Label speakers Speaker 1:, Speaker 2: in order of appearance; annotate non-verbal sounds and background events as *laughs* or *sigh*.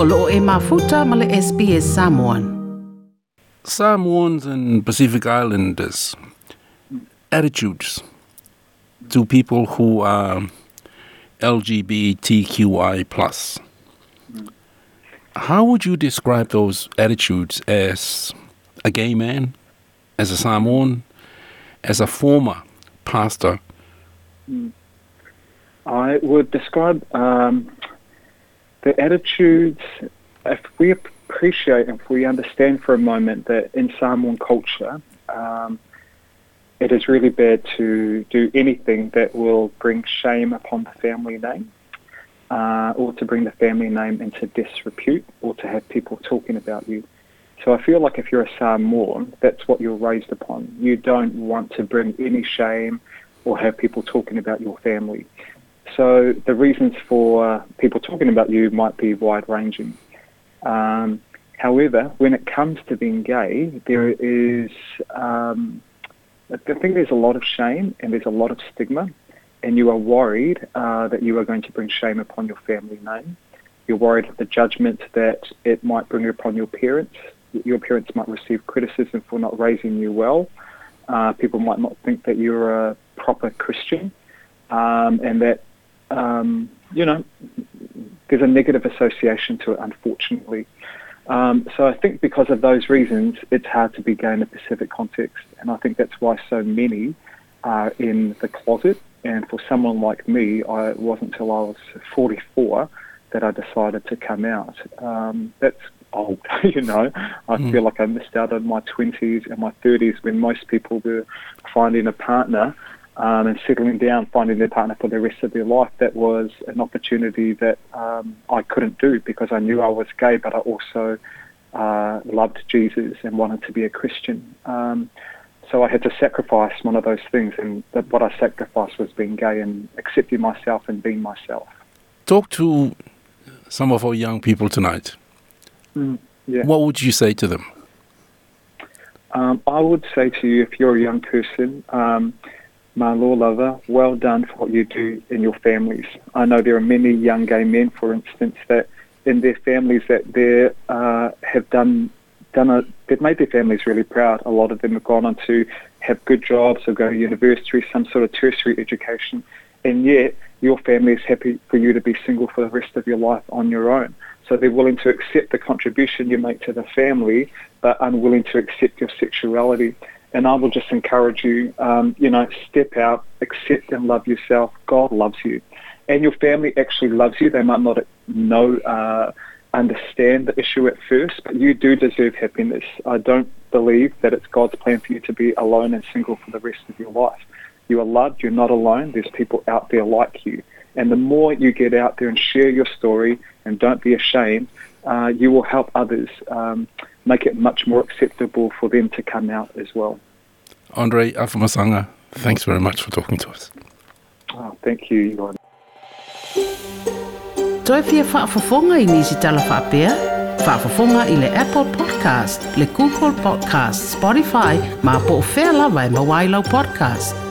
Speaker 1: o loo e mafuta ma le SBS Samoan.
Speaker 2: Samoans and Pacific Islanders attitudes to people who are LGBTQI plus. How would you describe those attitudes as a gay man, as a Samoan, as a former pastor?
Speaker 3: I would describe um, the attitudes, if we appreciate, if we understand for a moment that in Samoan culture, um, it is really bad to do anything that will bring shame upon the family name. Uh, or to bring the family name into disrepute, or to have people talking about you. So I feel like if you're a Samoan, that's what you're raised upon. You don't want to bring any shame or have people talking about your family. So the reasons for people talking about you might be wide ranging. Um, however, when it comes to being gay, there is, um, I think there's a lot of shame and there's a lot of stigma, and you are worried uh, that you are going to bring shame upon your family name. You're worried of the judgment that it might bring upon your parents. Your parents might receive criticism for not raising you well. Uh, people might not think that you're a proper Christian, um, and that um, you know there's a negative association to it, unfortunately. Um, so I think because of those reasons, it's hard to be gay in a Pacific context, and I think that's why so many are in the closet. And for someone like me, I, it wasn't until I was 44 that I decided to come out. Um, that's old, *laughs* you know. I
Speaker 2: Mm.
Speaker 3: feel like I missed out on my 20s and my 30s when most people were finding a partner um, and settling down, finding their partner for the rest of their life. That was an opportunity that um, I couldn't do because I knew I was gay, but I also uh, loved Jesus and wanted to be a Christian. Um, so I had to sacrifice one of those things, and that what I sacrificed was being gay and accepting myself and being myself.
Speaker 2: Talk to some of our young people tonight.
Speaker 3: Yeah.
Speaker 2: What would you say to them?
Speaker 3: Um, I would say to you, if you're a young person, um, my law lover, well done for what you do in your families. I know there are many young gay men, for instance, that in their families that they uh, have done done a, they've made their families really proud. A lot of them have gone on to have good jobs or go to university, some sort of tertiary education, and yet your family is happy for you to be single for the rest of your life on your own. So they're willing to accept the contribution you make to the family, but unwilling to accept your sexuality. And I will just encourage you, um, you know, step out, accept and love yourself. God loves you. And your family actually loves you. They might not know, uh, understand the issue at first, but you do deserve happiness. I don't believe that it's God's plan for you to be alone and single for the rest of your life. You are loved. You're not alone. There's people out there like you. And the more you get out there and share your story and don't be ashamed, uh, you will help others um, make it much more acceptable for them to come out as well.
Speaker 2: Andre Afamasanga, thanks very much for talking to us.
Speaker 3: Oh, thank you, Iwan.
Speaker 1: Toi fia whaafafonga i nisi tala whaapea? Whaafafonga i le Apple Podcast, le Google Podcast, Spotify, ma po o whea lawa e mawailau podcast.